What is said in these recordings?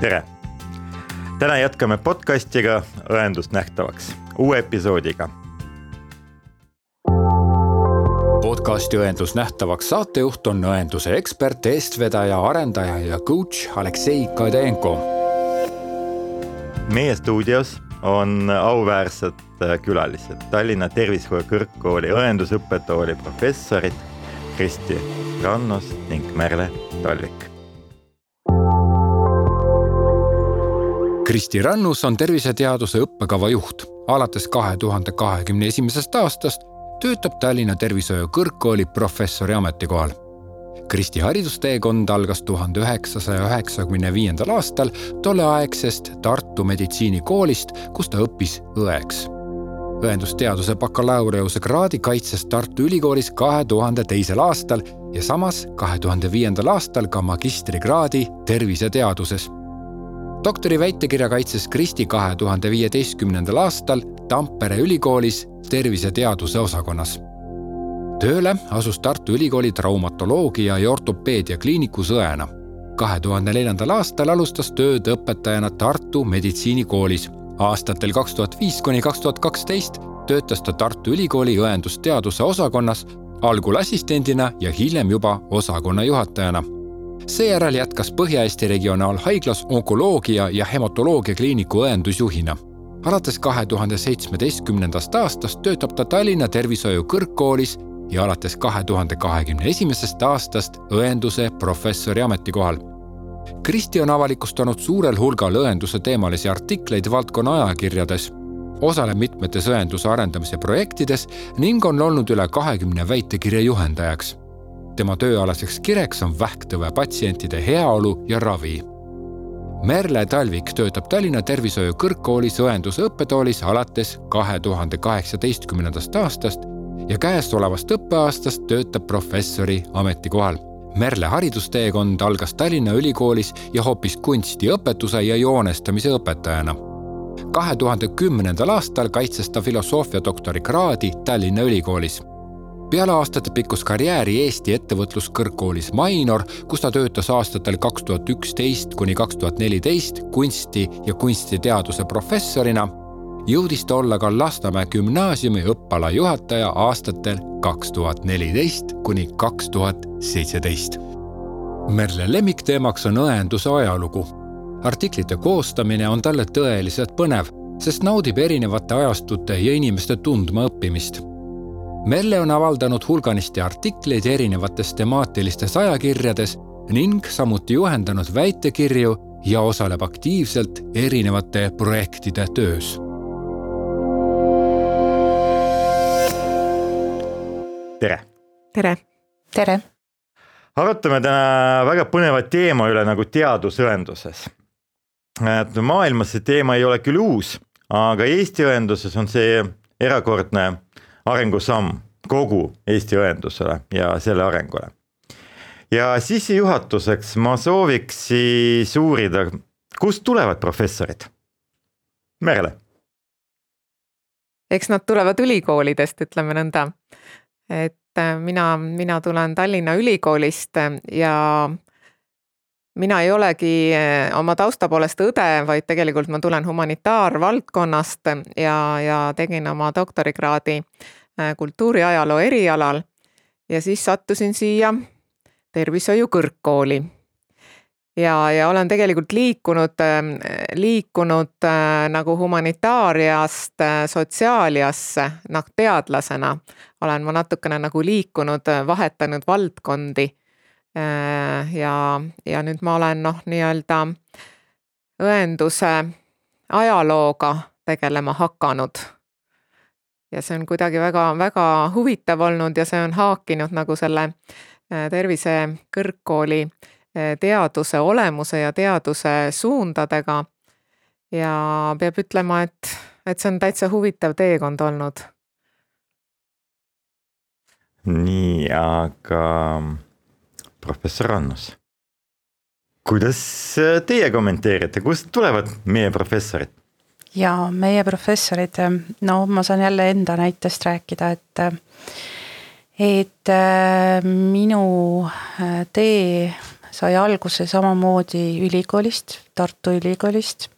tere! täna jätkame podcastiga Õendust nähtavaks, uue episoodiga. podcasti Õendus nähtavaks saatejuht on õenduse ekspert, eestvedaja, arendaja ja coach Aleksei Kadenko. meie stuudios on auväärsed külalised, Tallinna Tervishoiu Kõrgkooli õendusõppetooli professorid Kristi Rannos ning Merle Talvik Kristi Rannus on terviseteaduse õppekava juht. alates kahe tuhande kahekümne esimesest aastast töötab Tallinna Tervishoiu Kõrgkooli professori ametikohal. Kristi haridusteekond algas tuhande üheksasaja üheksakümne viiendal aastal tolleaegsest Tartu meditsiinikoolist, kus ta õppis õeks. õendusteaduse bakalaureuse kraadi kaitses Tartu Ülikoolis kahe tuhande teisel aastal ja samas kahe tuhande viiendal aastal ka magistrikraadi terviseteaduses doktori väitekirja kaitses Kristi kahe tuhande viieteistkümnendal aastal Tampere ülikoolis terviseteaduse osakonnas. tööle asus Tartu Ülikooli traumatoloogia ja ortopeedia kliinikus õena. kahe tuhande neljandal aastal alustas tööd õpetajana Tartu meditsiinikoolis. aastatel kaks tuhat viis kuni kaks tuhat kaksteist töötas ta Tartu Ülikooli õendusteaduse osakonnas algul assistendina ja hiljem juba osakonna juhatajana seejärel jätkas Põhja-Eesti Regionaalhaiglas onkoloogia ja hematoloogia kliiniku õendusjuhina. alates kahe tuhande seitsmeteistkümnendast aastast töötab ta Tallinna Tervishoiu Kõrgkoolis ja alates kahe tuhande kahekümne esimesest aastast õenduse professori ametikohal. Kristi on avalikustanud suurel hulgal õenduse teemalisi artikleid valdkonna ajakirjades osaleb mitmetes õenduse arendamise projektides ning on olnud üle kahekümne väitekirja juhendajaks tema tööalaseks kireks on vähktõve patsientide heaolu ja ravi. Merle Talvik töötab Tallinna Tervishoiu Kõrgkoolis õenduse õppetoolis alates kahe tuhande kaheksateistkümnendast aastast ja käesolevast õppeaastast töötab professori ametikohal. Merle haridusteekond algas Tallinna Ülikoolis ja hoopis kunstiõpetuse ja joonestamise õpetajana kahe tuhande kümnendal aastal kaitses ta filosoofia doktorikraadi Tallinna Ülikoolis peale aastatepikkust karjääri Eesti Ettevõtluskõrgkoolis Mainor, kus ta töötas aastatel kaks tuhat üksteist kuni kaks tuhat neliteist kunsti ja kunstiteaduse professorina, jõudis ta olla ka Lasnamäe gümnaasiumi õppala juhataja aastatel kaks tuhat neliteist kuni kaks tuhat seitseteist. Merle lemmikteemaks on õenduse ajalugu. artiklite koostamine on talle tõeliselt põnev, sest naudib erinevate ajastute ja inimeste tundmaõppimist Merle on avaldanud hulganisti artikleid erinevates temaatilistes ajakirjades ning samuti juhendanud väitekirju ja osaleb aktiivselt erinevate projektide töös. tere! tere! tere! arutame täna väga põneva teema üle nagu teadusõenduses. et maailmas see teema ei ole küll uus, aga Eesti õenduses on see erakordne arengusamm kogu Eesti õendusele ja selle arengule. ja sissejuhatuseks ma sooviks siis uurida, kust tulevad professorid? Merle. eks nad tulevad ülikoolidest, ütleme nõnda. et äh, mina, mina tulen Tallinna Ülikoolist ja mina ei olegi äh, oma tausta poolest õde, vaid tegelikult ma tulen humanitaarvaldkonnast ja, ja tegin oma doktorikraadi Äh, kultuuriajaloo erialal ja siis sattusin siia tervishoiu kõrgkooli. ja, ja olen tegelikult liikunud, liikunud nagu humanitaariast sotsiaaliasse, noh teadlasena olen ma natukene nagu liikunud, vahetanud valdkondi. Ja, ja nüüd ma olen noh, nii-öelda õenduse ajalooga tegelema hakanud ja see on kuidagi väga-väga huvitav olnud ja see on haakinud nagu selle äh, tervisekõrgkooli äh, teaduse olemuse ja teaduse suundadega. ja peab ütlema, et, et see on täitsa huvitav teekond olnud. nii, aga professor Annus, kuidas teie kommenteerite, kust tulevad meie professorid? ja meie professorid, no ma saan jälle enda näitest rääkida, et et äh, minu äh, tee sai alguse samamoodi ülikoolist, Tartu Ülikoolist,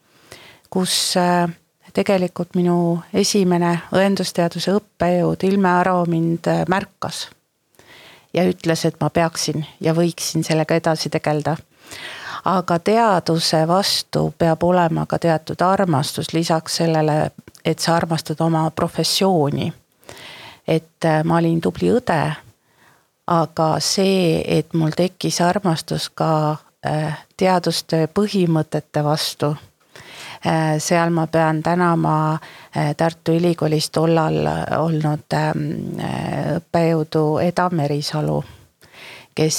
kus äh, tegelikult minu esimene õendusteaduse õppejõud Ilme Aro mind äh, märkas ja ütles, et ma peaksin ja võiksin sellega edasi tegeleda. aga teaduse vastu peab olema ka teatud armastus lisaks sellele, et sa armastad oma professiooni. et äh, ma olin tubli õde, aga see, et mul tekkis armastus ka äh, teadustöö põhimõtete vastu seal ma pean tänama äh, Tartu Ülikoolis tollal olnud ähm, äh, õppejõudu Eda Merisalu, kes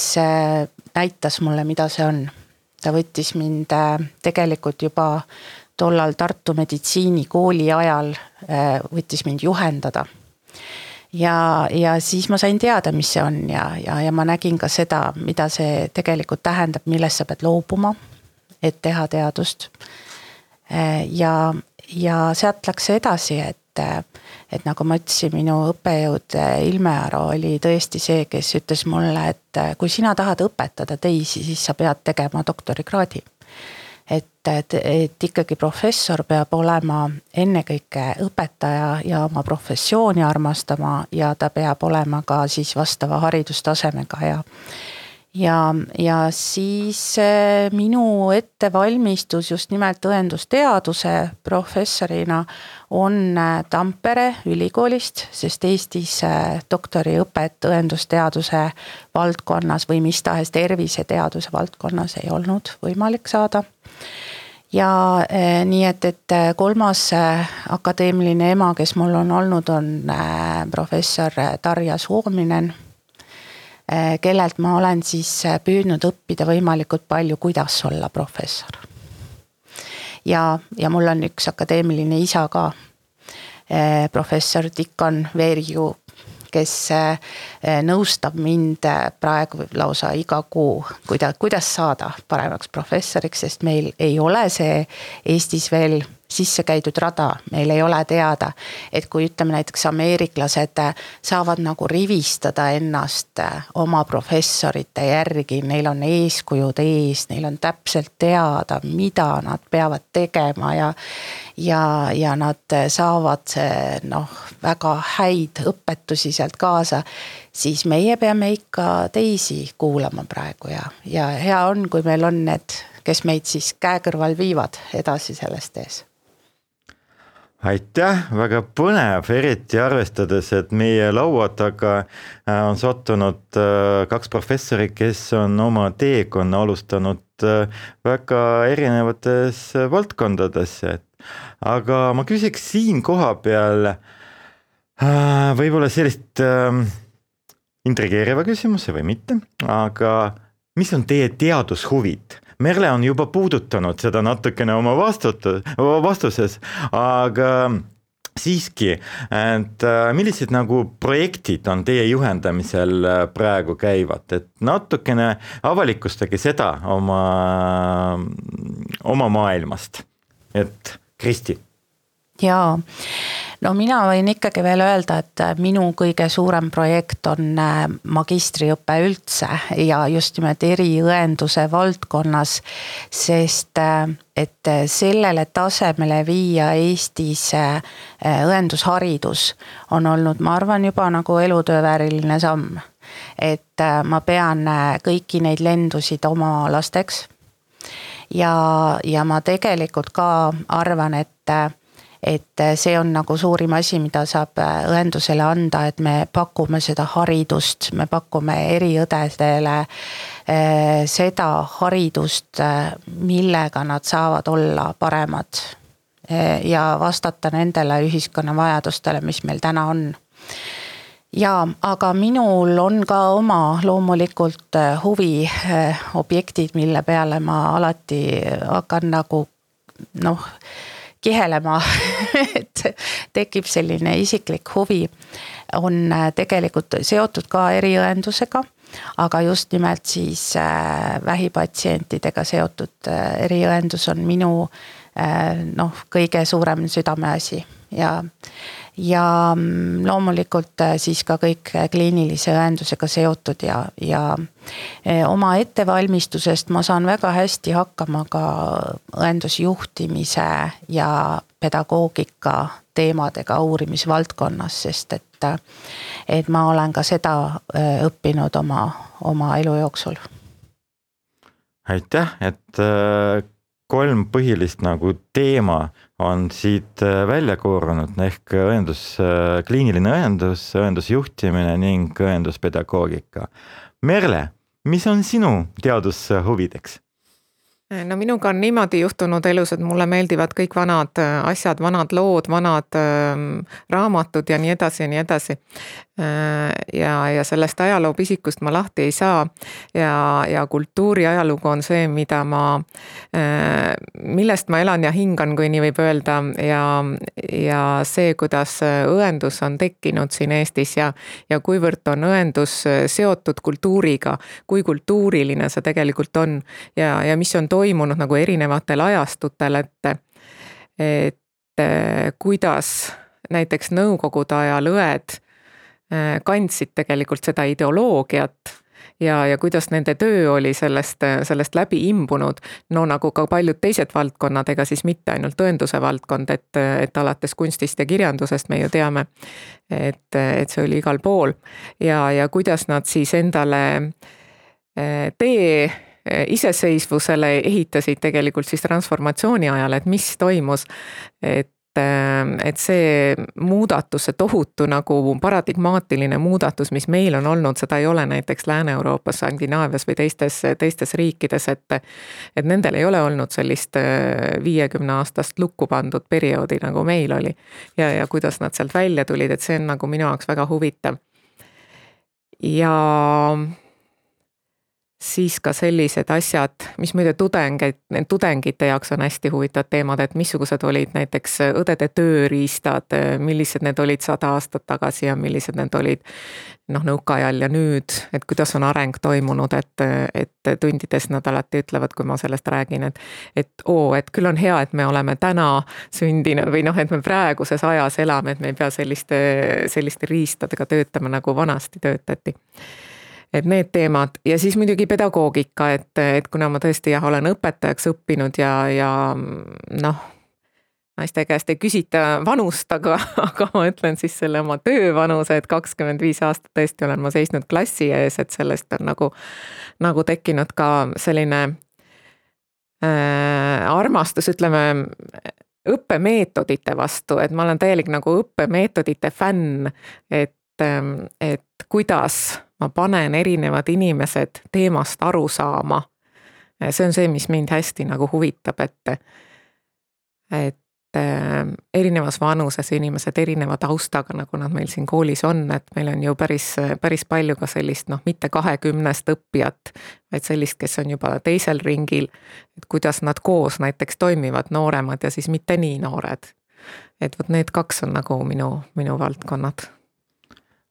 näitas mulle, mida see on. ta võttis mind tegelikult juba tollal Tartu meditsiinikooli ajal, võttis mind juhendada ja, ja siis ma sain teada, mis see on ja, ja, ja ma nägin ka seda, mida see tegelikult tähendab, millest sa pead loobuma, et teha teadust. Äh, ja, ja sealt läks see edasi, et, et nagu ma ütlesin, minu õppejõud äh, Ilme Aro oli tõesti see, kes ütles mulle, et äh, kui sina tahad õpetada teisi, siis sa pead tegema doktorikraadi. et, et, et ikkagi professor peab olema ennekõike õpetaja ja oma professiooni armastama ja ta peab olema ka siis vastava haridustasemega ja ja, ja siis eh, minu ettevalmistus just nimelt õendusteaduse professorina on eh, Tampere ülikoolist, sest Eestis eh, doktoriõpet õendusteaduse valdkonnas või mis tahes terviseteaduse valdkonnas ei olnud võimalik saada. Ja nii et, et kolmas akadeemiline ema, kes mul on olnud, on professor Tarja Suominen. Eh, kellelt ma olen siis eh, püüdnud õppida võimalikult palju, kuidas olla professor. ja, ja mul on üks akadeemiline isa ka, eh, professor Dikon Veerju, kes nõustab mind praegu lausa iga kuu, kuida-, kuidas saada paremaks professoriks, sest meil ei ole see Eestis veel sisse käidud rada, meil ei ole teada, et kui ütleme näiteks ameeriklased saavad nagu rivistada ennast äh, oma professorite järgi, neil on eeskujud ees, neil on täpselt teada, mida nad peavad tegema ja ja, ja nad saavad noh, väga häid õpetusi sealt kaasa, siis meie peame ikka teisi kuulama praegu ja, ja hea on, kui meil on need, kes meid siis käe kõrval viivad edasi sellest ees aitäh, väga põnev, eriti arvestades, et meie laua taga äh, on sattunud äh, kaks professorit, kes on oma teekonna alustanud äh, väga erinevates valdkondades, et aga ma küsiks siin kohapeal võib-olla sellist intrigeeriva küsimuse või mitte, aga mis on teie teadushuvid? Merle on juba puudutanud seda natukene oma vastut-, vastuses, aga siiski, et äh, millised nagu projektid on teie juhendamisel äh, praegu käivad, et natukene avalikustage seda oma, oma maailmast, et Kristi. Jaa no mina võin ikkagi veel öelda, et äh, minu kõige suurem projekt on äh, magistriõpe üldse ja just nimelt eriõenduse valdkonnas. sest äh, et sellele tasemele viia Eestis õendusharidus on olnud, ma arvan, juba nagu elutöövääriline samm. et ma pean kõiki neid lendusid oma lasteks ja, ja ma tegelikult ka arvan, et et äh, see on nagu suurim asi, mida saab äh, õendusele anda, et me pakume seda haridust, me pakume eriõdedele äh, seda haridust, millega nad saavad olla paremad ja vastata nendele ühiskonna vajadustele, mis meil täna on. Jaa, aga minul on ka oma loomulikult huviobjektid, mille peale ma alati hakkan nagu noh kihelema et tekib selline isiklik huvi, on äh, tegelikult seotud ka eriõendusega, aga just nimelt siis äh, vähipatsientidega seotud äh, eriõendus on minu noh, kõige suurem südameasi. Ja ja mm, loomulikult siis ka kõik kliinilise õendusega seotud ja, ja oma ettevalmistusest ma saan väga hästi hakkama ka õendusjuhtimise ja pedagoogika teemadega uurimisvaldkonnas, sest et, et ma olen ka seda õppinud oma, oma elu jooksul. aitäh, et kolm põhilist nagu teema on siit välja koorunud ehk õendus, kliiniline õendus, õendusjuhtimine ning õenduspedagoogika. Merle, mis on sinu teadushuvideks? No minuga on niimoodi juhtunud elus, et mulle meeldivad kõik vanad asjad, vanad lood, vanad äh, raamatud ja nii edasi ja nii edasi. Äh, ja, ja sellest ajaloopisikust ma lahti ei saa. ja, ja kultuuri ajalugu on see, mida ma, millest ma elan ja hingan, kui nii võib öelda ja, ja see, kuidas õendus on tekkinud siin Eestis ja, ja kuivõrd on õendus seotud kultuuriga, kui kultuuriline see tegelikult on ja, ja mis on toimunud nagu erinevatel ajastutel, et, et kuidas näiteks nõukogude ajal õed Äh, kandsid tegelikult seda ideoloogiat ja, ja kuidas nende töö oli sellest, sellest läbi imbunud. no nagu ka paljud teised valdkonnad, ega siis mitte ainult tõenduse valdkond, et, et alates kunstist ja kirjandusest me ju teame, et, et see oli igal pool ja, ja kuidas nad siis endale äh, tee äh, iseseisvusele ehitasid tegelikult siis transformatsiooni ajal, et mis toimus. et Ehm, et see muudatus, see tohutu nagu paradigmaatiline muudatus, mis meil on olnud, seda ei ole näiteks Lääne-Euroopas, Skandinaavias või teistes, teistes riikides, et et nendel ei ole olnud sellist äh, viiekümne aastast lukku pandud perioodi, nagu meil oli. ja, ja kuidas nad sealt välja tulid, et see on nagu minu jaoks väga huvitav. ja siis ka sellised asjad, mis muide tudengeid, tudengite jaoks on hästi huvitavad teemad, et missugused olid näiteks õdede tööriistad, millised need olid sada aastat tagasi ja millised need olid noh, nõukaajal ja nüüd, et kuidas on areng toimunud, et, et tundides nad alati ütlevad, kui ma sellest räägin, et et oo, et küll on hea, et me oleme täna sündinud või noh, et me praeguses ajas elame, et me ei pea selliste, selliste riistadega töötama, nagu vanasti töötati et need teemad ja siis muidugi pedagoogika, et, et kuna ma tõesti jah, olen õpetajaks õppinud ja, ja noh, naiste käest ei küsita vanust, aga, aga ma ütlen siis selle oma töövanuse, et kakskümmend viis aastat tõesti olen ma seisnud klassi ees, et sellest on nagu, nagu tekkinud ka selline äh, armastus, ütleme õppemeetodite vastu, et ma olen täielik nagu õppemeetodite fänn, et, et kuidas ma panen erinevad inimesed teemast aru saama. see on see, mis mind hästi nagu huvitab, et, et äh, erinevas vanuses inimesed, erineva taustaga, nagu nad meil siin koolis on, et meil on ju päris, päris palju ka sellist noh, mitte kahekümnest õppijat, vaid sellist, kes on juba teisel ringil. et kuidas nad koos näiteks toimivad, nooremad ja siis mitte nii noored. et vot need kaks on nagu minu, minu valdkonnad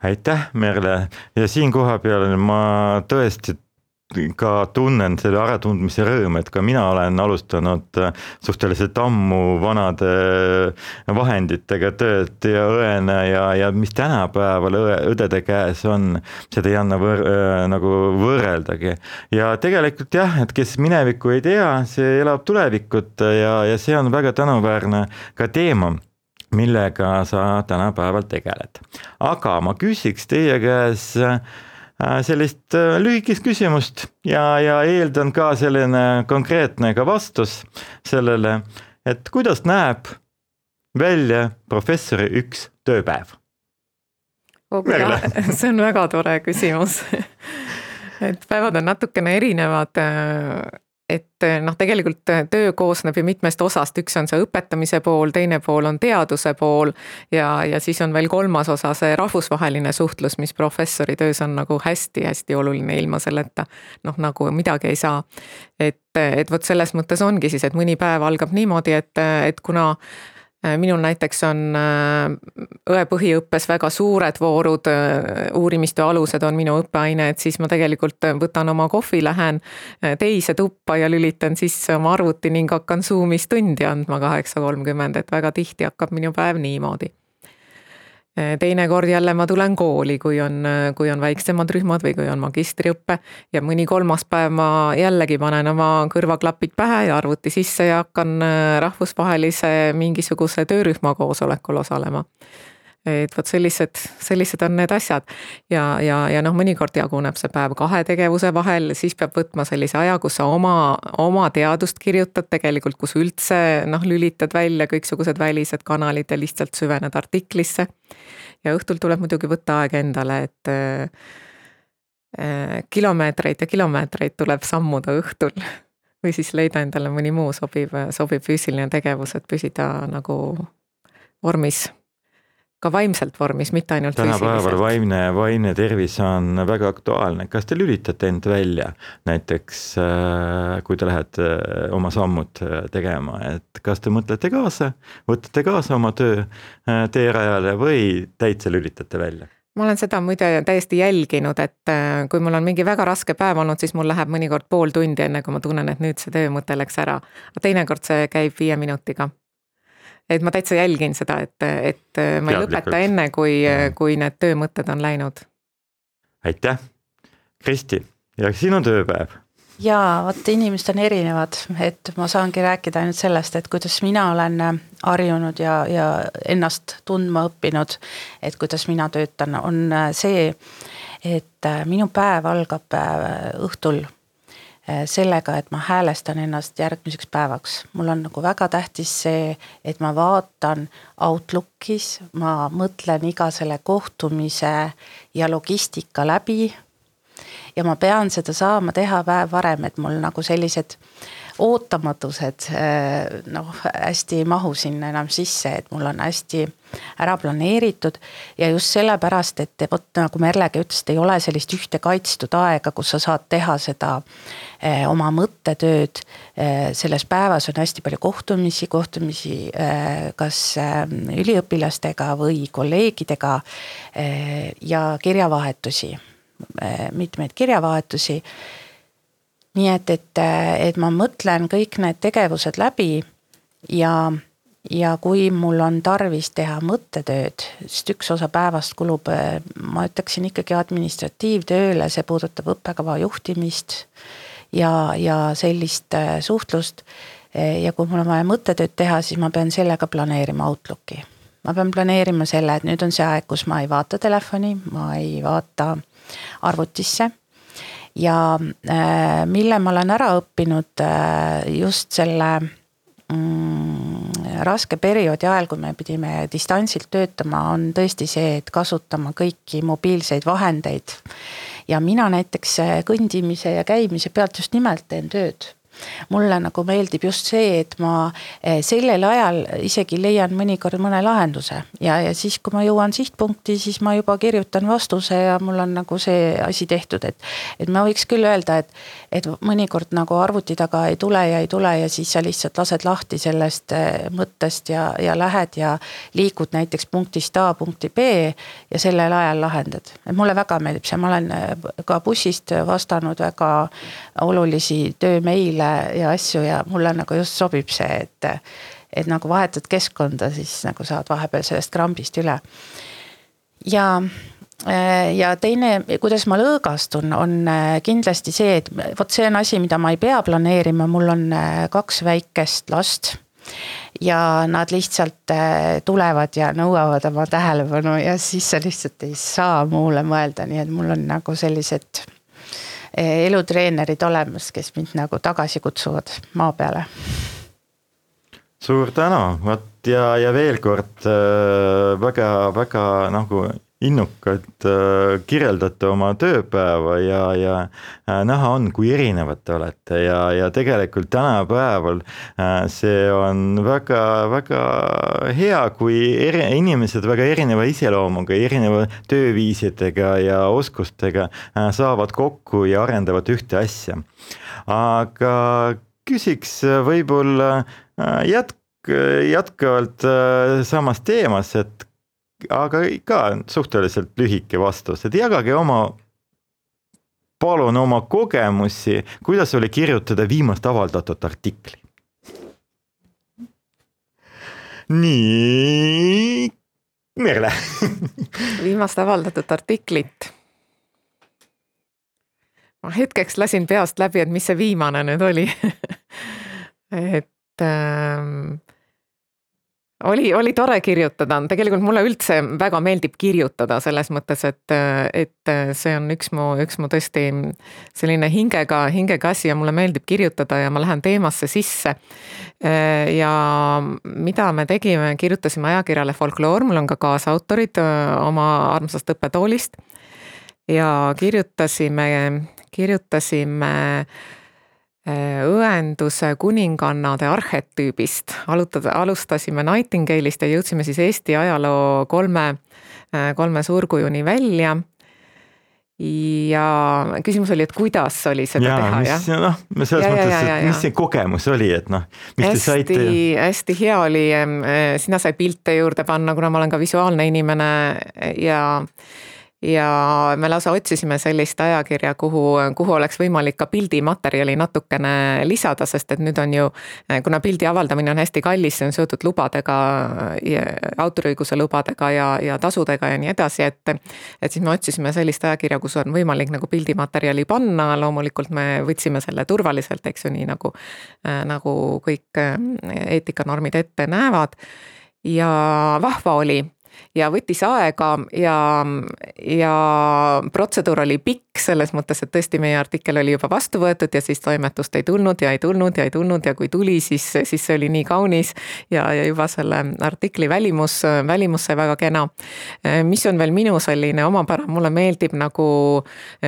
aitäh, Merle ja siin kohapeal ma tõesti ka tunnen selle äratundmise rõõmu, et ka mina olen alustanud äh, suhteliselt ammu vanade vahenditega tööd ja õena ja, ja mis tänapäeval õe, õdede käes on, seda ei anna võr, äh, nagu võrreldagi. ja tegelikult jah, et kes minevikku ei tea, see elab tulevikut ja, ja see on väga tänuväärne ka teema millega sa tänapäeval tegeled. aga ma küsiks teie käes äh, sellist äh, lühikest küsimust ja, ja eeldan ka selline konkreetne ka vastus sellele, et kuidas näeb välja professori üks tööpäev? see on väga tore küsimus et päevad on natukene erinevad äh, et eh, noh, tegelikult eh, töö koosneb ju mitmest osast, üks on see õpetamise pool, teine pool on teaduse pool ja, ja siis on veel kolmas osa, see rahvusvaheline suhtlus, mis professori töös on nagu hästi-hästi oluline, ilma selleta noh, nagu midagi ei saa. et, et vot selles mõttes ongi siis, et mõni päev algab niimoodi, et, et kuna minul näiteks on äh, õe põhiõppes väga suured voorud, äh, uurimistöö alused on minu õppeaine, et siis ma tegelikult võtan oma kohvi, lähen teise tuppa ja lülitan sisse oma arvuti ning hakkan Zoomis tundi andma kaheksa kolmkümmend, et väga tihti hakkab minu päev niimoodi teinekord jälle ma tulen kooli, kui on, kui on väiksemad rühmad või kui on magistriõpe. Ja mõni kolmas päev ma jällegi panen oma kõrvaklapid pähe ja arvuti sisse ja hakkan eh, rahvusvahelise mingisuguse töörühma koosolekul osalema et vot sellised, sellised on need asjad. Ja, ja, ja noh, mõnikord jaguneb see päev kahe tegevuse vahel, siis peab võtma sellise aja, kus sa oma, oma teadust kirjutad tegelikult, kus üldse noh, lülitad välja kõiksugused välised kanalid ja lihtsalt süvened artiklisse. ja õhtul tuleb muidugi võtta aeg endale, et äh, kilomeetreid ja kilomeetreid tuleb sammuda õhtul. Või siis leida endale mõni muu sobiv, sobiv füüsiline tegevus, et püsida nagu vormis ka vaimselt vormis, mitte ainult tänapäeval vaimne, vaimne tervis on väga aktuaalne, kas te lülitate end välja näiteks, äh, kui te lähete äh, oma sammud äh, tegema, et kas te mõtlete kaasa, võtate kaasa oma töö teerajale või täitsa lülitate välja? ma olen seda muide täiesti jälginud, et kui mul on mingi väga raske päev olnud, siis mul läheb mõnikord pool tundi, enne kui ma tunnen, et nüüd see töömõte läks ära. aga teinekord see käib viie minutiga et ma täitsa jälgin seda, et, et ma ei lõpeta enne, kui, kui need töömõtted on läinud. aitäh, Kristi ja sinu tööpäev? jaa, vot inimesed on erinevad, et ma saangi rääkida ainult sellest, et kuidas mina olen harjunud ja, ja ennast tundma õppinud, et kuidas mina töötan, on see, et minu päev algab õhtul Äh, sellega, et ma häälestan ennast järgmiseks päevaks. mul on nagu väga tähtis see, et ma vaatan Outlookis, ma mõtlen iga selle kohtumise ja logistika läbi. ja ma pean seda saama teha päev varem, et mul nagu sellised ootamatused äh, noh, hästi ei mahu sinna enam sisse, et mul on hästi ära planeeritud. ja just sellepärast, et vot nagu Merlegi ütles, et ei ole sellist ühte kaitstud aega, kus sa saad teha seda eh, oma mõttetööd eh,. selles päevas on hästi palju kohtumisi, kohtumisi eh, kas eh, üliõpilastega või kolleegidega eh, ja kirjavahetusi, eh, mitmeid kirjavahetusi nii et, et, et ma mõtlen kõik need tegevused läbi ja, ja kui mul on tarvis teha mõttetööd, sest üks osa päevast kulub, ma ütleksin ikkagi administratiivtööle, see puudutab õppekava juhtimist ja, ja sellist äh, suhtlust. ja kui mul on vaja mõttetööd teha, siis ma pean sellega planeerima Outlooki. ma pean planeerima selle, et nüüd on see aeg, kus ma ei vaata telefoni, ma ei vaata arvutisse ja äh, mille ma olen ära õppinud äh, just selle mm, raske perioodi ajal, kui me pidime distantsilt töötama, on tõesti see, et kasutama kõiki mobiilseid vahendeid. ja mina näiteks äh, kõndimise ja käimise pealt just nimelt teen tööd mulle nagu meeldib just see, et ma eh, sellel ajal isegi leian mõnikord mõne lahenduse ja, ja siis, kui ma jõuan sihtpunkti, siis ma juba kirjutan vastuse ja mul on nagu see asi tehtud, et. et ma võiks küll öelda, et, et mõnikord nagu arvuti taga ei tule ja ei tule ja siis sa lihtsalt lased lahti sellest eh, mõttest ja, ja lähed ja liikud näiteks punktist A punkti B ja sellel ajal lahendad. et mulle väga meeldib see, ma olen eh, ka bussist vastanud väga olulisi töömeile meile ja asju ja mulle nagu just sobib see, et. et nagu vahetad keskkonda, siis nagu saad vahepeal sellest krambist üle. ja ja teine, kuidas ma lõõgastun, on kindlasti see, et vot see on asi, mida ma ei pea planeerima, mul on kaks väikest last ja nad lihtsalt tulevad ja nõuavad oma tähelepanu ja siis sa lihtsalt ei saa muule mõelda, nii et mul on nagu sellised elutreenerid olemas, kes mind nagu tagasi kutsuvad maa peale. suur tänu, vot ja, ja veel kord väga-väga äh, nagu innukalt äh, kirjeldate oma tööpäeva ja, ja äh, näha on, kui erinevad te olete ja, ja tegelikult tänapäeval äh, see on väga-väga hea, kui eri, inimesed väga erineva iseloomuga, erineva tööviisidega ja oskustega saavad kokku ja arendavad ühte asja. aga küsiks võib-olla jätk-, jätkuvalt samas teemas, et aga ka suhteliselt lühike vastus, et jagage oma, palun oma kogemusi, kuidas oli kirjutada viimast avaldatud artikli. nii, Merle viimast avaldatud artiklit. ma hetkeks lasin peast läbi, et mis see viimane nüüd oli et ähm, oli, oli tore kirjutada, tegelikult mulle üldse väga meeldib kirjutada selles mõttes, et, et see on üks mu, üks mu tõesti selline hingega, hingega asi ja mulle meeldib kirjutada ja ma lähen teemasse sisse. ja mida me tegime, kirjutasime ajakirjale Folkloor, mul on ka kaasautorid oma armsast õppetoolist. ja kirjutasime, kirjutasime Äh, õenduse kuningannade arhetüübist. alutada, alustasime Nightingale'ist ja jõudsime siis Eesti ajaloo kolme, äh, kolme suurkujuni välja. ja küsimus oli, et kuidas oli seda ja, teha, jah? noh, selles ja, mõttes, et mis see kogemus oli, et noh, mis hästi, te saite? hästi hea oli, äh, sina sai pilte juurde panna, kuna ma olen ka visuaalne inimene ja ja me lausa otsisime sellist ajakirja, kuhu, kuhu oleks võimalik ka pildimaterjali natukene lisada, sest et nüüd on ju, kuna pildi avaldamine on hästi kallis, see on seotud lubadega, autoriõiguse lubadega ja, ja tasudega ja nii edasi, et et siis me otsisime sellist ajakirja, kus on võimalik nagu pildimaterjali panna, loomulikult me võtsime selle turvaliselt, eks ju, nii nagu, nagu kõik eetikanormid ette näevad. Ja vahva oli ja võttis aega ja, ja protseduur oli pikk selles mõttes, et tõesti meie artikkel oli juba vastu võetud ja siis toimetust ei tulnud ja ei tulnud ja ei tulnud ja kui tuli, siis, siis see oli nii kaunis ja, ja juba selle artikli välimus, välimus sai väga kena. mis on veel minu selline omapära, mulle meeldib nagu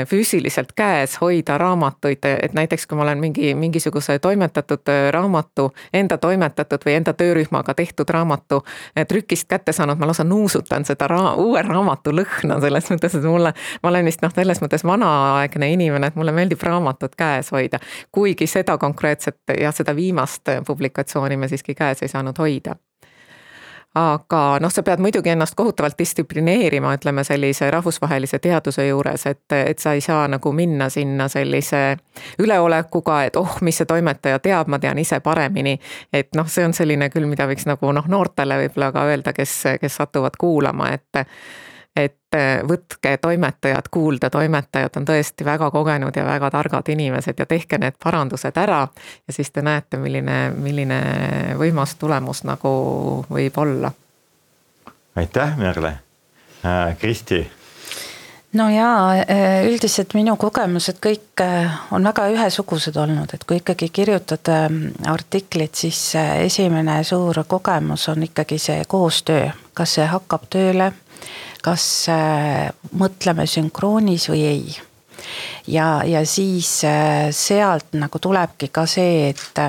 füüsiliselt käes hoida raamatuid, et näiteks kui ma olen mingi, mingisuguse toimetatud raamatu, enda toimetatud või enda töörühmaga tehtud raamatu trükist kätte saanud, ma lausa nuusutan seda ra uue raamatu lõhna selles mõttes, et mulle, ma olen vist noh, selles mõttes vanaaegne inimene, et mulle meeldib raamatut käes hoida. kuigi seda konkreetset ja seda viimast publikatsiooni me siiski käes ei saanud hoida aga noh, sa pead muidugi ennast kohutavalt distsiplineerima, ütleme sellise rahvusvahelise teaduse juures, et, et sa ei saa nagu minna sinna sellise üleolekuga, et oh, mis see toimetaja teab, ma tean ise paremini. et noh, see on selline küll, mida võiks nagu noh, noortele võib-olla ka öelda, kes, kes satuvad kuulama, et võtke toimetajad kuulda, toimetajad on tõesti väga kogenud ja väga targad inimesed ja tehke need parandused ära ja siis te näete, milline, milline võimas tulemus nagu võib olla. aitäh, Merle äh,. Kristi no jaa, äh, üldiselt minu kogemused kõik äh, on väga ühesugused olnud, et kui ikkagi kirjutada artiklit, siis esimene suur kogemus on ikkagi see koostöö, kas see hakkab tööle kas äh, mõtleme sünkroonis või ei. ja, ja siis äh, sealt nagu tulebki ka see, et,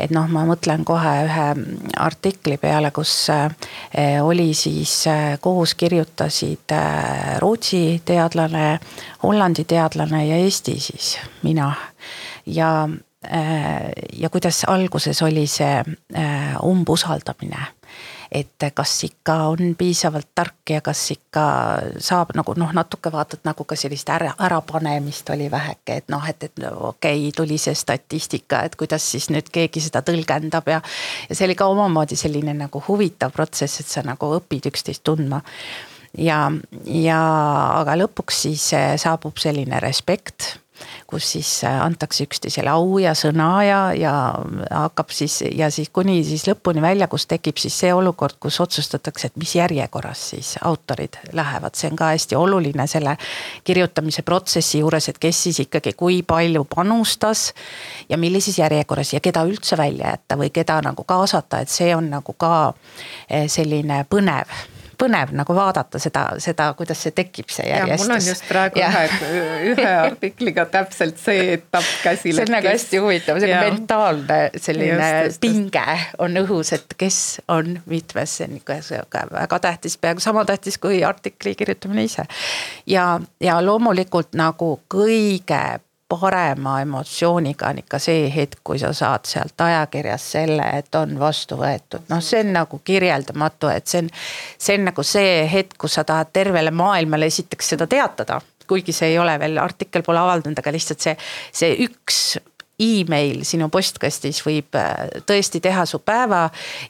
et noh, ma mõtlen kohe ühe artikli peale, kus äh, oli siis koos kirjutasid Rootsi teadlane, Hollandi teadlane ja Eesti siis, mina. ja ja kuidas alguses oli see umbusaldamine et kas ikka on piisavalt tark ja kas ikka saab nagu noh, natuke vaatad nagu ka sellist ära, ärapanemist oli väheke, et noh, et, et okei okay,, tuli see statistika, et kuidas siis nüüd keegi seda tõlgendab ja. ja see oli ka omamoodi selline nagu huvitav protsess, et sa nagu õpid üksteist tundma ja, ja aga lõpuks siis saabub selline respekt kus siis äh, antakse üksteisele au ja sõna ja, ja hakkab siis ja siis kuni siis lõpuni välja, kus tekib siis see olukord, kus otsustatakse, et mis järjekorras siis autorid lähevad, see on ka hästi oluline selle kirjutamise protsessi juures, et kes siis ikkagi kui palju panustas. ja millises järjekorras ja keda üldse välja jätta või keda nagu kaasata, et see on nagu ka eh, selline põnev põnev nagu vaadata seda, seda, kuidas see tekib, see järjestus. mul on just praegu ja. ühe, ühe artikliga täpselt see etapp käsil. see on nagu hästi huvitav, selline mentaalne selline just, just, pinge on õhus, et kes on mitmes, see on ikka väga tähtis, peaaegu sama tähtis kui artikli kirjutamine ise. ja, ja loomulikult nagu kõige parema emotsiooniga on ikka see hetk, kui sa saad sealt ajakirjast selle, et on vastu võetud, noh, see on nagu kirjeldamatu, et see on. see on nagu see hetk, kus sa tahad tervele maailmale esiteks seda teatada kuigi see ei ole veel, artikkel pole avaldunud, aga lihtsalt see, see üks email sinu postkastis võib äh, tõesti teha su päeva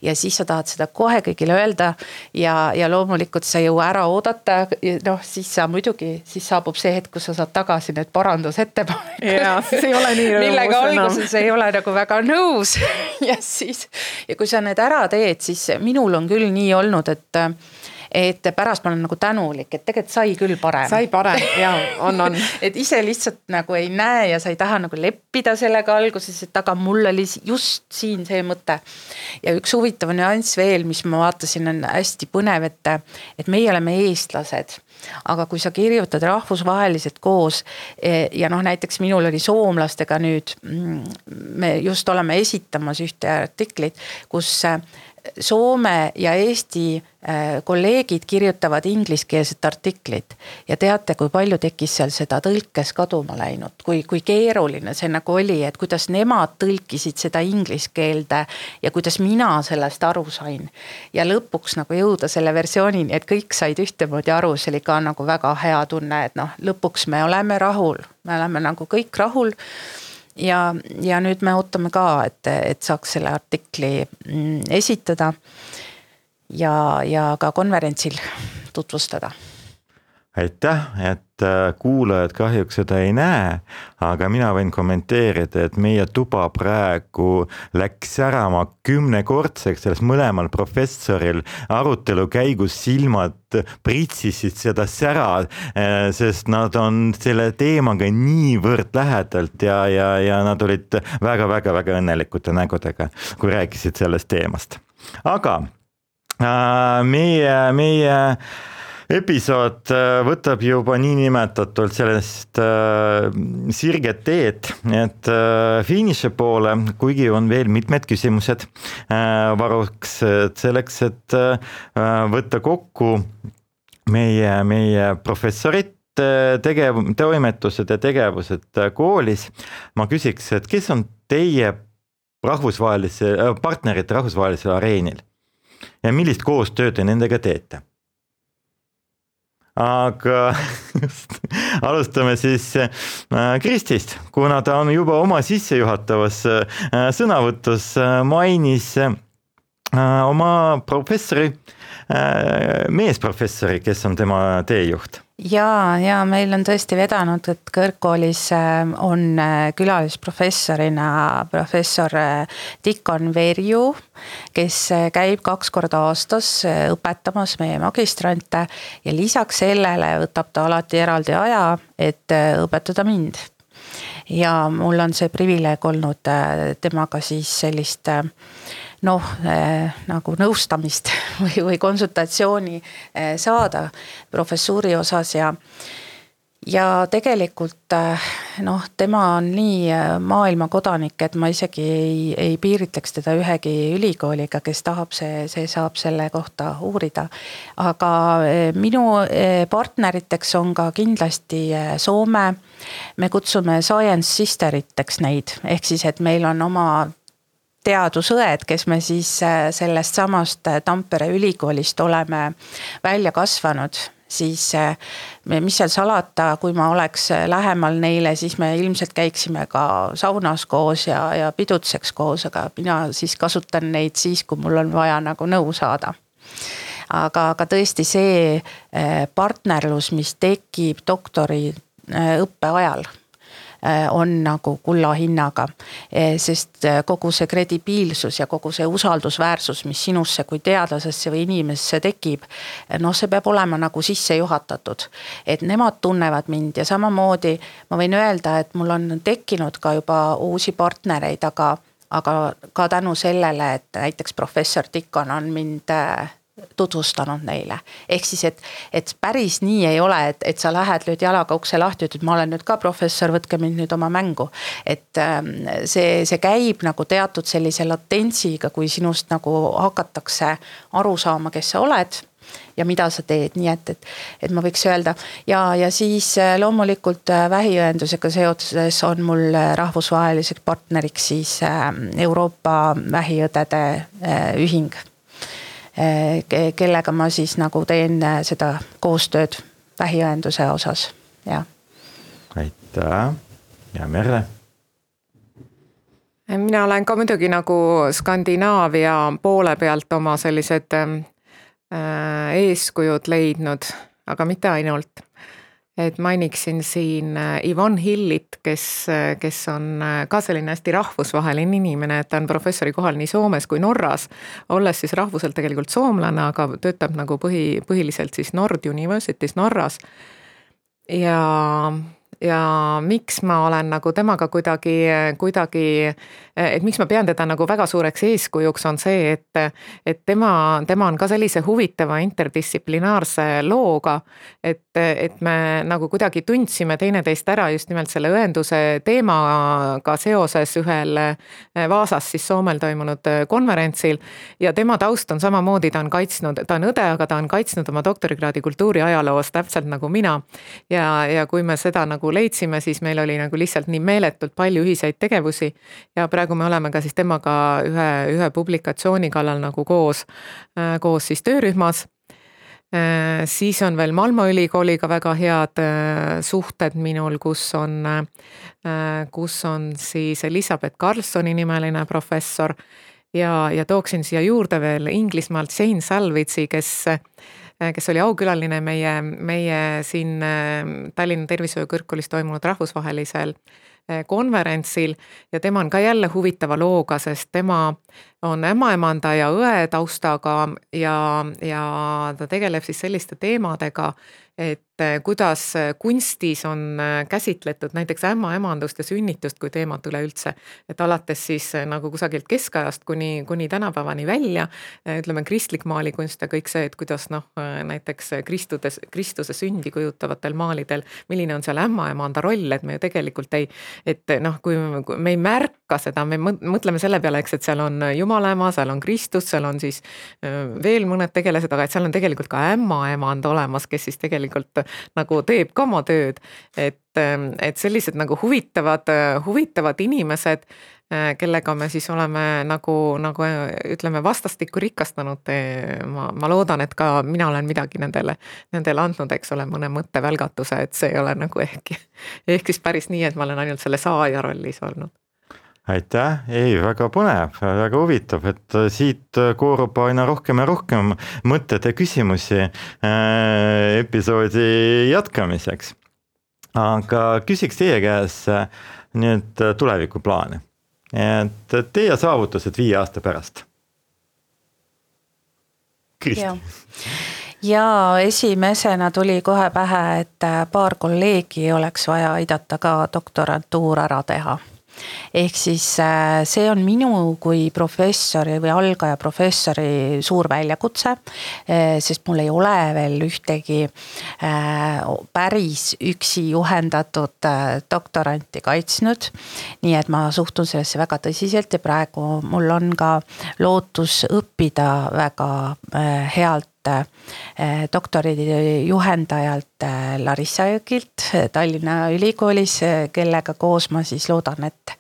ja siis sa tahad seda kohe kõigile öelda. ja, ja loomulikult sa ei jõua ära oodata, noh siis sa muidugi, siis saabub see hetk, kus sa saad tagasi need parandusettepanekud. millega alguses ei ole nagu väga nõus ja siis ja kui sa need ära teed, siis minul on küll nii olnud, et et pärast ma olen nagu tänulik, et tegelikult sai küll parem. sai parem ja on, on et ise lihtsalt nagu ei näe ja sa ei taha nagu leppida sellega alguses, et aga mul oli just siin see mõte. ja üks huvitav nüanss veel, mis ma vaatasin, on hästi põnev, et, et meie oleme eestlased aga kui sa kirjutad rahvusvaheliselt koos e, ja noh, näiteks minul oli soomlastega nüüd, mm, me just oleme esitamas ühte artiklit, kus Soome ja Eesti kolleegid kirjutavad ingliskeelset artiklit ja teate, kui palju tekkis seal seda tõlkes kaduma läinud, kui, kui keeruline see nagu oli, et kuidas nemad tõlkisid seda inglise keelde ja kuidas mina sellest aru sain. ja lõpuks nagu jõuda selle versioonini, et kõik said ühtemoodi aru, see oli ka nagu väga hea tunne, et noh, lõpuks me oleme rahul, me oleme nagu kõik rahul ja, ja nüüd me ootame ka, et, et saaks selle artikli mm, esitada. Ja, ja ka konverentsil tutvustada aitäh, et äh, kuulajad kahjuks seda ei näe, aga mina võin kommenteerida, et meie tuba praegu läks särama kümnekordseks, sellest mõlemal professoril arutelu käigus silmad pritsisid seda sära, äh, sest nad on selle teemaga niivõrd lähedalt ja, ja, ja nad olid väga-väga-väga õnnelikute nägudega, kui rääkisid sellest teemast. aga meie, meie episood äh, võtab juba niinimetatult sellest äh, sirget teed, et äh, finiši poole, kuigi on veel mitmed küsimused äh, varuks, et selleks, et äh, võtta kokku meie, meie professorid äh, tegev-, toimetused ja tegevused äh, koolis. ma küsiks, et kes on teie rahvusvahelise, äh, partnerid rahvusvahelisel areenil ja millist koostööd te nendega teete? aga alustame siis äh, Kristist, kuna ta on juba oma sissejuhatavas äh, sõnavõtus äh, mainis oma professori, meesprofessori, kes on tema teejuht ja, ja meil on tõesti vedanud, et kõrgkoolis äh, on äh, külalisprofessorina professor Dikon äh, Verju, kes käib kaks korda aastas õpetamas meie magistrante ja lisaks sellele võtab ta alati eraldi aja, et õpetada mind. ja mul on see privileeg olnud temaga siis sellist noh eh, nagu nõustamist või, või konsultatsiooni eh, saada professuuri osas ja ja tegelikult eh, noh, tema on nii maailma kodanik, et ma isegi ei, ei piiritleks teda ühegi ülikooliga, kes tahab, see, see saab selle kohta uurida. aga minu partneriteks on ka kindlasti Soome. me kutsume science sister iteks neid, ehk siis, et meil on oma teadusõed, kes me siis äh, sellest samast äh, Tampere ülikoolist oleme välja kasvanud siis äh, mis seal salata, kui ma oleks lähemal neile, siis me ilmselt käiksime ka saunas koos ja, ja pidutseks koos, aga mina siis kasutan neid siis, kui mul on vaja nagu nõu saada. aga, aga tõesti see partnerlus, mis tekib doktoriõppe ajal on nagu kulla hinnaga. Äh, sest äh, kogu see kredibiilsus ja kogu see usaldusväärsus, mis sinusse kui teadlasesse või inimesse tekib. noh, see peab olema nagu sisse juhatatud, et nemad tunnevad mind ja samamoodi ma võin öelda, et mul on tekkinud ka juba uusi partnereid, aga aga ka tänu sellele, et näiteks professor Tikon on mind tutvustanud neile. ehk siis, et, et päris nii ei ole, et, et sa lähed, lööd jalaga ukse lahti, ütled, ma olen nüüd ka professor, võtke mind nüüd oma mängu. et ähm, see, see käib nagu teatud sellise latentsiga, kui sinust nagu hakatakse aru saama, kes sa oled ja mida sa teed, nii et, et, et ma võiks öelda ja, ja siis äh, loomulikult äh, vähiõendusega seoses on mul äh, rahvusvaheliseks partneriks siis Euroopa Vähiõdede Ühing. Kellega ma siis nagu teen seda koostööd vähiõenduse osas, jah. aitäh ja Merle mina olen ka muidugi nagu Skandinaavia poole pealt oma sellised eeskujud leidnud, aga mitte ainult. Et mainiksin siin äh, Yvonne Hillit, kes, äh, kes on ka selline hästi rahvusvaheline inimene, et ta on professori kohal nii Soomes kui Norras. olles siis rahvuselt tegelikult soomlane, aga töötab nagu põhi, põhiliselt siis Nord University's Norras. ja ja miks ma olen nagu temaga kuidagi, kuidagi, et miks ma pean teda nagu väga suureks eeskujuks, on see, et, et tema, tema on ka sellise huvitava interdistsiplinaarse looga, et, et me nagu kuidagi tundsime teineteist ära just nimelt selle õenduse teemaga seoses ühel Vaasas siis Soomel toimunud konverentsil ja tema taust on samamoodi, ta on kaitsnud, ta on õde, aga ta on kaitsnud oma doktorikraadi kultuuriajaloos täpselt nagu mina. ja, ja kui me seda nagu nagu leidsime, siis meil oli nagu lihtsalt nii meeletult palju ühiseid tegevusi. ja praegu me oleme ka siis temaga ühe, ühe publikatsiooni kallal nagu koos, äh, koos siis töörühmas. Äh, siis on veel Malmo ülikooliga väga head äh, suhted minul, kus on, kus on siis Elizabeth Carlsoni nimeline professor. Ja, ja tooksin siia juurde veel Inglismaalt Jane Salvitsi, kes kes oli aukülaline meie, meie siin äh, Tallinna Tervishoiu Kõrgkoolis toimunud rahvusvahelisel äh, konverentsil. Ja tema on ka jälle huvitava looga, sest tema on ämmaemanda ja õe taustaga ja, ja ta tegeleb siis selliste teemadega, et eh, kuidas eh, kunstis on eh, käsitletud näiteks ämmaemandust ja sünnitust kui teemat üleüldse. et alates siis nagu kusagilt keskajast kuni, kuni tänapäevani välja, ütleme kristlik maalikunst ja kõik see, et kuidas noh, näiteks Kristudes, Kristuse sündi kujutavatel maalidel, milline on seal ämmaemanda roll, et me ju tegelikult ei, et noh, kui me ei märka seda, me mõtleme selle peale, eks, et seal on Jumala ema, seal on Kristus, seal on siis veel mõned tegelased, aga et seal on tegelikult ka ämmaemand olemas, kes siis tegelikult nagu teeb ka oma tööd. et, et sellised nagu huvitavad, huvitavad inimesed, kellega me siis oleme nagu, nagu ütleme, vastastikku rikastanud. ma, ma loodan, et ka mina olen midagi nendele, nendele andnud, eks ole, mõne mõttevälgatuse, et see ei ole nagu ehk, ehk siis päris nii, et ma olen ainult selle saaja rollis olnud aitäh, ei väga põnev, väga huvitav, et äh, siit äh, koorub aina rohkem ja rohkem mõtteid ja küsimusi äh, episoodi jätkamiseks. aga küsiks teie käest äh, nüüd tulevikuplaane, et teie saavutused viie aasta pärast. Kristi. Ja esimesena tuli kohe pähe, et paar kolleegi oleks vaja aidata ka doktorantuur ära teha ehk siis äh, see on minu kui professori või algaja professori suur väljakutse. Äh, sest mul ei ole veel ühtegi äh, päris üksi juhendatud doktoranti kaitsnud. nii et ma suhtun sellesse väga tõsiselt ja praegu mul on ka lootus õppida väga healt Eh, doktori juhendajalt eh, Larissa Jõgilt eh, Tallinna Ülikoolis, kellega koos ma siis loodan, et,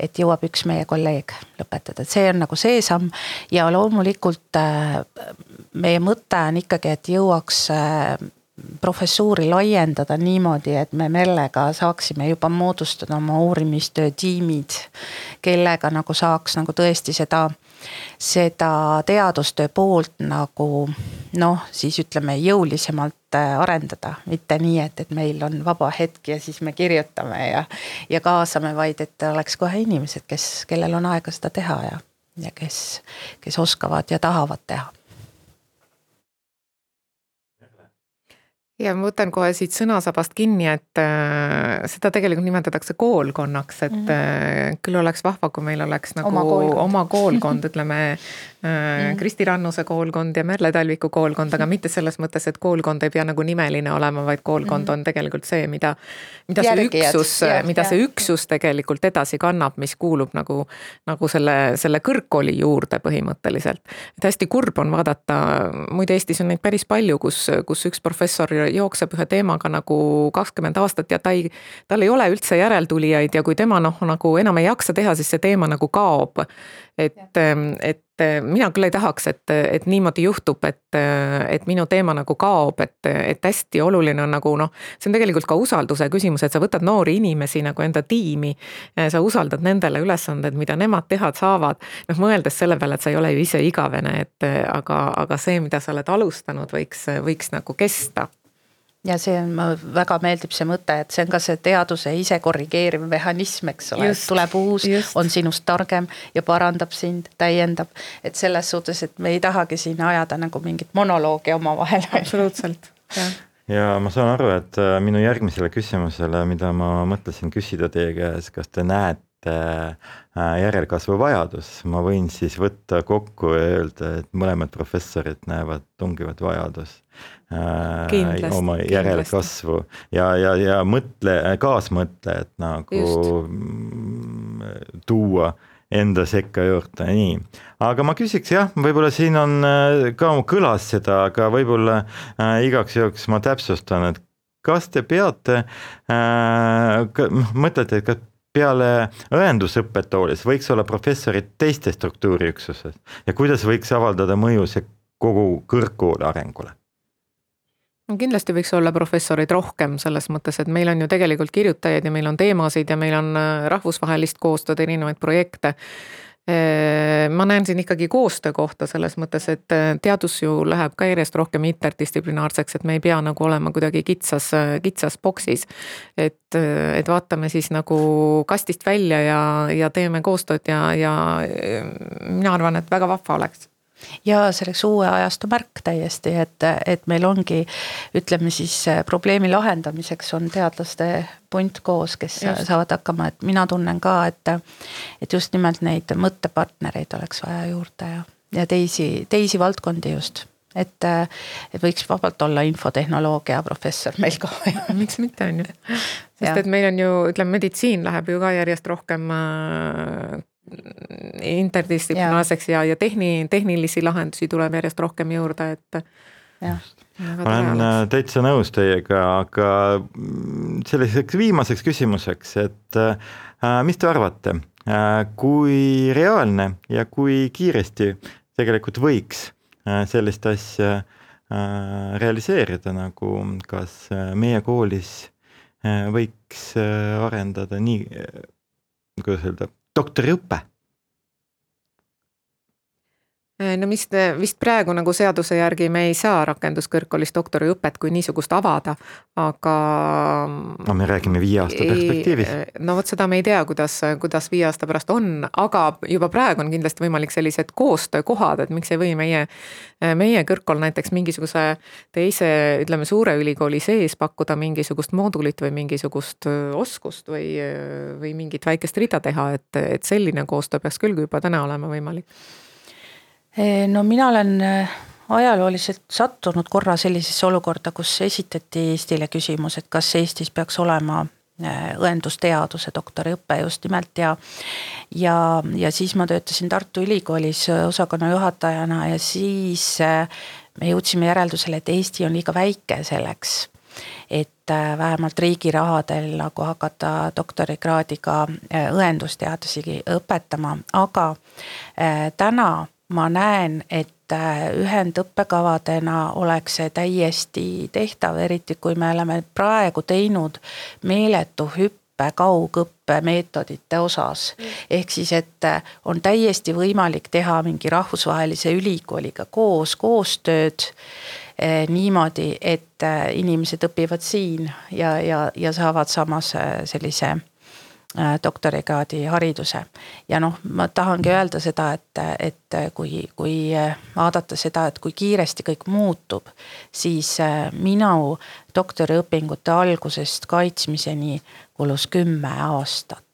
et jõuab üks meie kolleeg lõpetada, et see on nagu see samm. ja loomulikult meie mõte on ikkagi, et jõuaks professuuri laiendada niimoodi, et me Merlega saaksime juba moodustada oma uurimistöö tiimid, kellega nagu saaks nagu tõesti seda seda teadustöö poolt nagu noh, siis ütleme jõulisemalt äh, arendada, mitte nii, et, et meil on vaba hetk ja siis me kirjutame ja, ja kaasame, vaid et oleks kohe inimesed, kes, kellel on aega seda teha ja, ja kes, kes oskavad ja tahavad teha ja ma võtan kohe siit sõnasabast kinni, et äh, seda tegelikult nimetatakse koolkonnaks, et mm -hmm. küll oleks vahva, kui meil oleks nagu oma koolkond, oma koolkond ütleme äh, mm -hmm. Kristi Rannuse koolkond ja Merle Talviku koolkond, aga mitte selles mõttes, et koolkond ei pea nagu nimeline olema, vaid koolkond mm -hmm. on tegelikult see, mida, mida see Järgijad, üksus, mida see üksus tegelikult edasi kannab, mis kuulub nagu, nagu selle, selle kõrgkooli juurde põhimõtteliselt. et hästi kurb on vaadata, muide Eestis on neid päris palju, kus, kus üks professor jookseb ühe teemaga nagu kakskümmend aastat ja ta ei, tal ei ole üldse järeltulijaid ja kui tema noh, nagu enam ei jaksa teha, siis see teema nagu kaob. et, et mina küll ei tahaks, et, et niimoodi juhtub, et, et minu teema nagu kaob, et, et hästi oluline on nagu noh, see on tegelikult ka usalduse küsimus, et sa võtad noori inimesi nagu enda tiimi. sa usaldad nendele ülesanded, mida nemad teha saavad. noh, mõeldes selle peale, et sa ei ole ju ise igavene, et aga, aga see, mida sa oled alustanud, võiks, võiks nagu kesta ja see on, väga meeldib see mõte, et see on ka see teaduse ise korrigeeriv mehhanism, eks ole, et tuleb uus, on sinust targem ja parandab sind, täiendab. et selles suhtes, et me ei tahagi siin ajada nagu mingit monoloogi omavahel. absoluutselt, jah ja ma saan aru, et äh, minu järgmisele küsimusele, mida ma mõtlesin küsida teie käest, kas te näete järelkasvu vajadus, ma võin siis võtta kokku ja öelda, et mõlemad professorid näevad tungivat vajadust äh, kindlasti, oma järelkasvu ja, ja, ja mõtle, kaasmõtlejat nagu Just. Mm, tuua enda sekka juurde, nii. aga ma küsiks jah, võib-olla siin on äh, ka kõlas seda, aga võib-olla äh, igaks juhuks ma täpsustan, et kas te peate äh,, mõtlete, et kas peale õendusõpetoolis võiks olla professorid teistes struktuuriüksuses ja kuidas võiks avaldada mõju see kogu kõrgkooli arengule? kindlasti võiks olla professoreid rohkem selles mõttes, et meil on ju tegelikult kirjutajaid ja meil on teemasid ja meil on äh, rahvusvahelist koostööd, erinevaid projekte. Äh, ma näen siin ikkagi koostöö kohta selles mõttes, et äh, teadus ju läheb ka järjest rohkem interdistsiplinaarseks, et me ei pea nagu olema kuidagi kitsas, kitsas boksis. et, et vaatame siis nagu kastist välja ja, ja teeme koostööd ja, ja mina arvan, et väga vahva oleks ja selleks uue ajastu märk täiesti, et, et meil ongi, ütleme siis probleemi lahendamiseks on teadlaste punt koos, kes just. saavad hakkama, et mina tunnen ka, et. et just nimelt neid mõttepartnereid oleks vaja juurde ja, ja teisi, teisi valdkondi just et, et võiks vabalt olla infotehnoloogia professor meil ka miks mitte, on ju. sest et meil on ju, ütleme, meditsiin läheb ju ka järjest rohkem interdistsiplinaarseks ja, ja tehni, tehnilisi lahendusi tuleb järjest rohkem juurde, et. ma olen äh, täitsa nõus teiega, aga mm, selliseks viimaseks küsimuseks, et äh, mis te arvate äh,, kui reaalne ja kui kiiresti tegelikult võiks äh, sellist asja äh, realiseerida, nagu kas äh, meie koolis võiks arendada nii, kuidas öelda, doktoriõpe. Äh, no vist, vist praegu nagu seaduse järgi me ei saa rakenduskõrgkoolis doktoriõpet kui niisugust avada, aga. no me räägime viie aasta perspektiivis. no vot seda me ei tea, kuidas, kuidas viie aasta pärast on, aga juba praegu on kindlasti võimalik sellised koostöökohad, et miks ei või meie, meie kõrgkool näiteks mingisuguse teise, ütleme suure ülikooli sees pakkuda mingisugust moodulit või mingisugust oskust või, või mingit väikest rida teha, et, et selline koostöö peaks küll juba täna olema võimalik no mina olen äh, ajalooliselt sattunud korra sellisesse olukorda, kus esitati Eestile küsimus, et kas Eestis peaks olema äh, õendusteaduse doktoriõpe just nimelt ja. ja, ja siis ma töötasin Tartu Ülikoolis osakonna juhatajana ja siis me jõudsime järeldusele, et Eesti on liiga väike selleks et vähemalt riigi rahadel nagu hakata doktorikraadiga õendusteadusi õpetama, aga täna ma näen, et äh, ühendõppekavadena oleks see täiesti tehtav, eriti kui me oleme praegu teinud meeletu hüppe kaugõppe meetodite osas. Mm. ehk siis, et äh, on täiesti võimalik teha mingi rahvusvahelise ülikooliga koos koostööd eh, niimoodi, et inimesed õpivad siin ja, ja, ja saavad samas sellise Äh, doktorikraadi hariduse. ja noh, ma tahangi öelda seda, et, et kui, kui vaadata seda, et kui kiiresti kõik muutub, siis äh, minu doktoriõpingute algusest kaitsmiseni kulus kümme aastat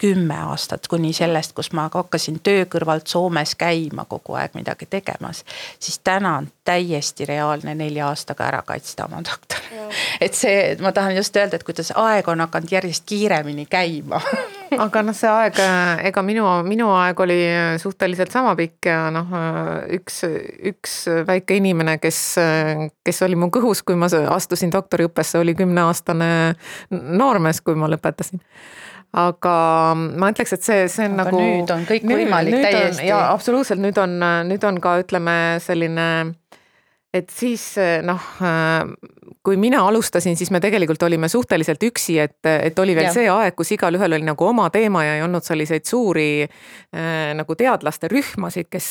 kümme aastat kuni sellest, kus ma hakkasin töö kõrvalt Soomes käima kogu aeg midagi tegemas. siis täna on täiesti reaalne nelja aastaga ära kaitsta oma doktor. et see, ma tahan just öelda, et kuidas aeg on hakanud järjest kiiremini käima aga noh, see aeg, ega minu, minu aeg oli suhteliselt sama pikk ja noh, üks, üks väike inimene, kes, kes oli mu kõhus, kui ma astusin doktoriõppesse, oli kümneaastane noormees, kui ma lõpetasin aga ma ütleks, et see, see on aga nagu. nüüd on kõik nüüd, võimalik nüüd täiesti. jaa, absoluutselt, nüüd on, nüüd on ka ütleme selline, et siis noh, kui mina alustasin, siis me tegelikult olime suhteliselt üksi, et, et oli veel ja. see aeg, kus igalühel oli nagu oma teema ja ei olnud selliseid suuri äh, nagu teadlaste rühmasid, kes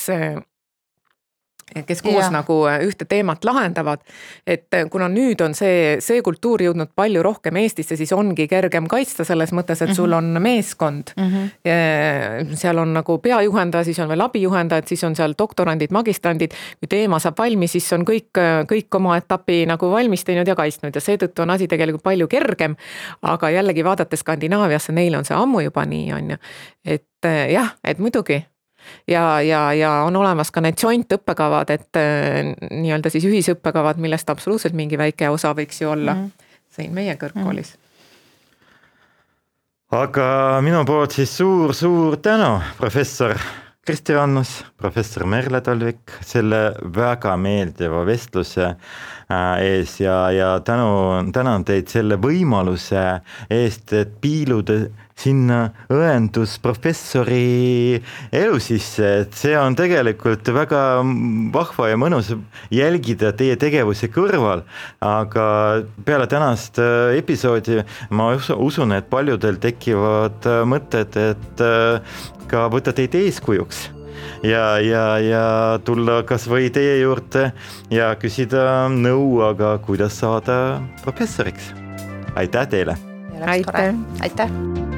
kes koos ja. nagu äh, ühte teemat lahendavad. et äh, kuna nüüd on see, see kultuur jõudnud palju rohkem Eestisse, siis ongi kergem kaitsta selles mõttes, et sul mhm. on meeskond mm. -hmm. seal on nagu peajuhendaja, siis on veel abijuhendajad, siis on seal doktorandid, magistrandid. kui teema saab valmis, siis on kõik, kõik oma etapi nagu valmis teinud ja kaitsnud ja seetõttu on asi tegelikult palju kergem. aga jällegi vaadates Skandinaaviasse, neil on see ammu juba nii, on ju. et jah, et muidugi ja, ja, ja on olemas ka need joint õppekavad, et äh, nii-öelda siis ühisõppekavad, millest absoluutselt mingi väike osa võiks ju olla mm siin meie kõrgkoolis. Mm. aga minu poolt siis suur-suur tänu, professor Kristi Rannus, professor Merle Talvik selle väga meeldiva vestluse äh, ees. Ja, ja tänu, tänan teid selle võimaluse eest, et piiluda sinna õendusprofessori elu sisse, et see on tegelikult väga vahva ja mõnus jälgida teie tegevuse kõrval. aga peale tänast äh, episoodi ma usun, et paljudel tekivad äh, mõtted, et äh, ka võtta teid eeskujuks ja, ja, ja tulla kasvõi teie juurde ja küsida nõu, aga kuidas saada professoriks. aitäh teile. aitäh. aitäh.